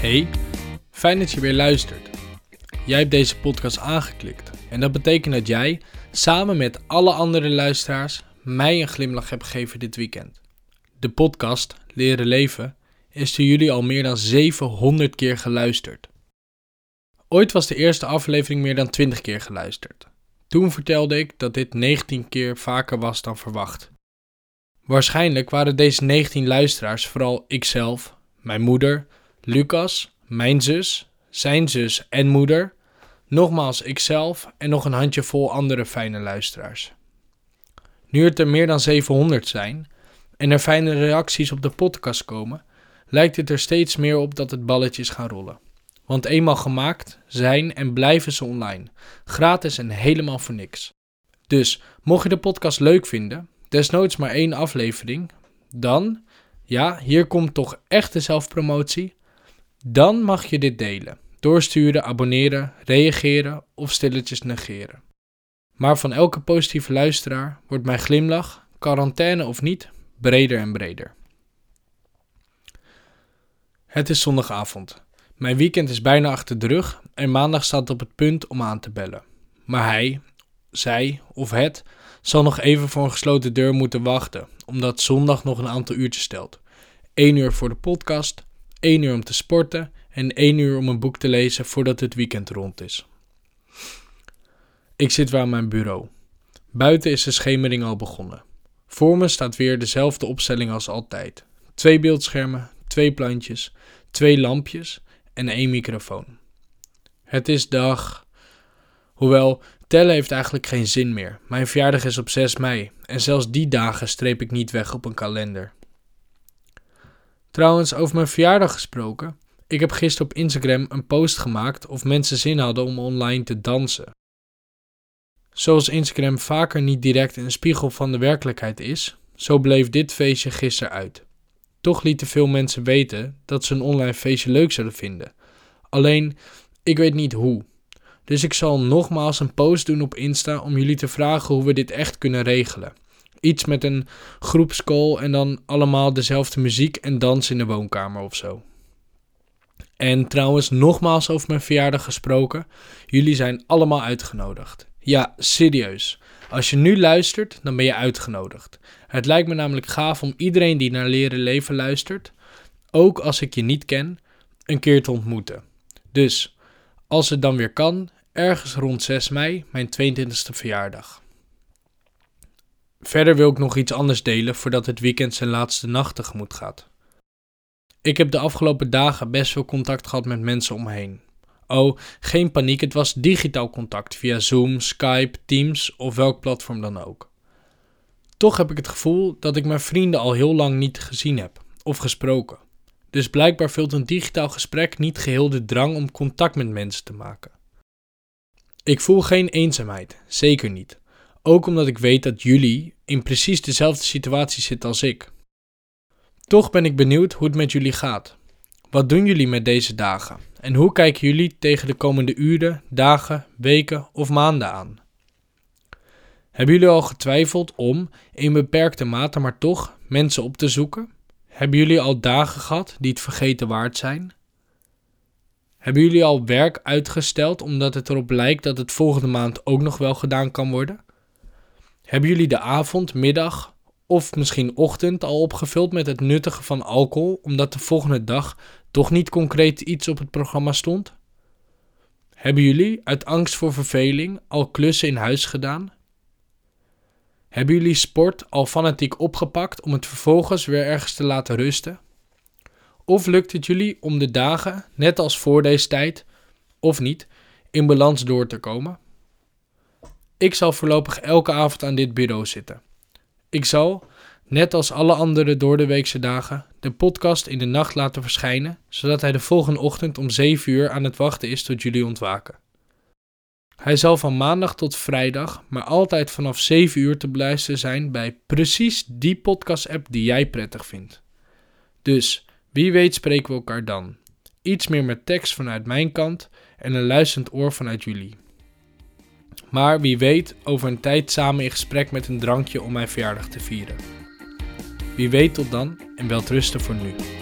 Hey, fijn dat je weer luistert. Jij hebt deze podcast aangeklikt en dat betekent dat jij, samen met alle andere luisteraars, mij een glimlach hebt gegeven dit weekend. De podcast Leren Leven is door jullie al meer dan 700 keer geluisterd. Ooit was de eerste aflevering meer dan 20 keer geluisterd. Toen vertelde ik dat dit 19 keer vaker was dan verwacht. Waarschijnlijk waren deze 19 luisteraars vooral ikzelf, mijn moeder, Lucas, mijn zus, zijn zus en moeder, nogmaals ikzelf en nog een handjevol andere fijne luisteraars. Nu het er meer dan 700 zijn en er fijne reacties op de podcast komen, lijkt het er steeds meer op dat het balletjes gaan rollen. Want eenmaal gemaakt zijn en blijven ze online, gratis en helemaal voor niks. Dus mocht je de podcast leuk vinden, desnoods maar één aflevering, dan, ja, hier komt toch echt de zelfpromotie, dan mag je dit delen, doorsturen, abonneren, reageren of stilletjes negeren. Maar van elke positieve luisteraar wordt mijn glimlach, quarantaine of niet, breder en breder. Het is zondagavond. Mijn weekend is bijna achter de rug en maandag staat op het punt om aan te bellen. Maar hij, zij of het zal nog even voor een gesloten deur moeten wachten, omdat zondag nog een aantal uurtjes stelt. 1 uur voor de podcast, 1 uur om te sporten en 1 uur om een boek te lezen voordat het weekend rond is. Ik zit weer aan mijn bureau. Buiten is de schemering al begonnen. Voor me staat weer dezelfde opstelling als altijd. Twee beeldschermen, twee plantjes, twee lampjes en één microfoon. Het is dag. Hoewel, tellen heeft eigenlijk geen zin meer. Mijn verjaardag is op 6 mei en zelfs die dagen streep ik niet weg op een kalender. Trouwens, over mijn verjaardag gesproken. Ik heb gisteren op Instagram een post gemaakt of mensen zin hadden om online te dansen. Zoals Instagram vaker niet direct een spiegel van de werkelijkheid is, zo bleef dit feestje gisteren uit. Toch lieten veel mensen weten dat ze een online feestje leuk zouden vinden. Alleen, ik weet niet hoe. Dus ik zal nogmaals een post doen op Insta om jullie te vragen hoe we dit echt kunnen regelen. Iets met een groepscall en dan allemaal dezelfde muziek en dans in de woonkamer of zo. En trouwens, nogmaals over mijn verjaardag gesproken. Jullie zijn allemaal uitgenodigd. Ja, serieus. Als je nu luistert, dan ben je uitgenodigd. Het lijkt me namelijk gaaf om iedereen die naar Leren Leven luistert, ook als ik je niet ken, een keer te ontmoeten. Dus, als het dan weer kan, ergens rond 6 mei, mijn 22e verjaardag. Verder wil ik nog iets anders delen voordat het weekend zijn laatste nacht tegemoet gaat. Ik heb de afgelopen dagen best veel contact gehad met mensen om me heen. Oh, geen paniek, het was digitaal contact via Zoom, Skype, Teams of welk platform dan ook. Toch heb ik het gevoel dat ik mijn vrienden al heel lang niet gezien heb of gesproken. Dus blijkbaar vult een digitaal gesprek niet geheel de drang om contact met mensen te maken. Ik voel geen eenzaamheid, zeker niet. Ook omdat ik weet dat jullie in precies dezelfde situatie zitten als ik. Toch ben ik benieuwd hoe het met jullie gaat. Wat doen jullie met deze dagen? En hoe kijken jullie tegen de komende uren, dagen, weken of maanden aan? Hebben jullie al getwijfeld om, in beperkte mate maar toch, mensen op te zoeken? Hebben jullie al dagen gehad die het vergeten waard zijn? Hebben jullie al werk uitgesteld omdat het erop lijkt dat het volgende maand ook nog wel gedaan kan worden? Hebben jullie de avond, middag of misschien ochtend al opgevuld met het nuttigen van alcohol omdat de volgende dag toch niet concreet iets op het programma stond? Hebben jullie uit angst voor verveling al klussen in huis gedaan? Hebben jullie sport al fanatiek opgepakt om het vervolgens weer ergens te laten rusten? Of lukt het jullie om de dagen, net als voor deze tijd, of niet, in balans door te komen? Ik zal voorlopig elke avond aan dit bureau zitten. Ik zal, net als alle andere doordeweekse dagen, de podcast in de nacht laten verschijnen, zodat hij de volgende ochtend om 7 uur aan het wachten is tot jullie ontwaken. Hij zal van maandag tot vrijdag, maar altijd vanaf 7 uur te beluisteren zijn bij precies die podcast-app die jij prettig vindt. Dus wie weet spreken we elkaar dan. Iets meer met tekst vanuit mijn kant en een luisterend oor vanuit jullie. Maar wie weet over een tijd samen in gesprek met een drankje om mijn verjaardag te vieren. Wie weet tot dan en wel rusten voor nu.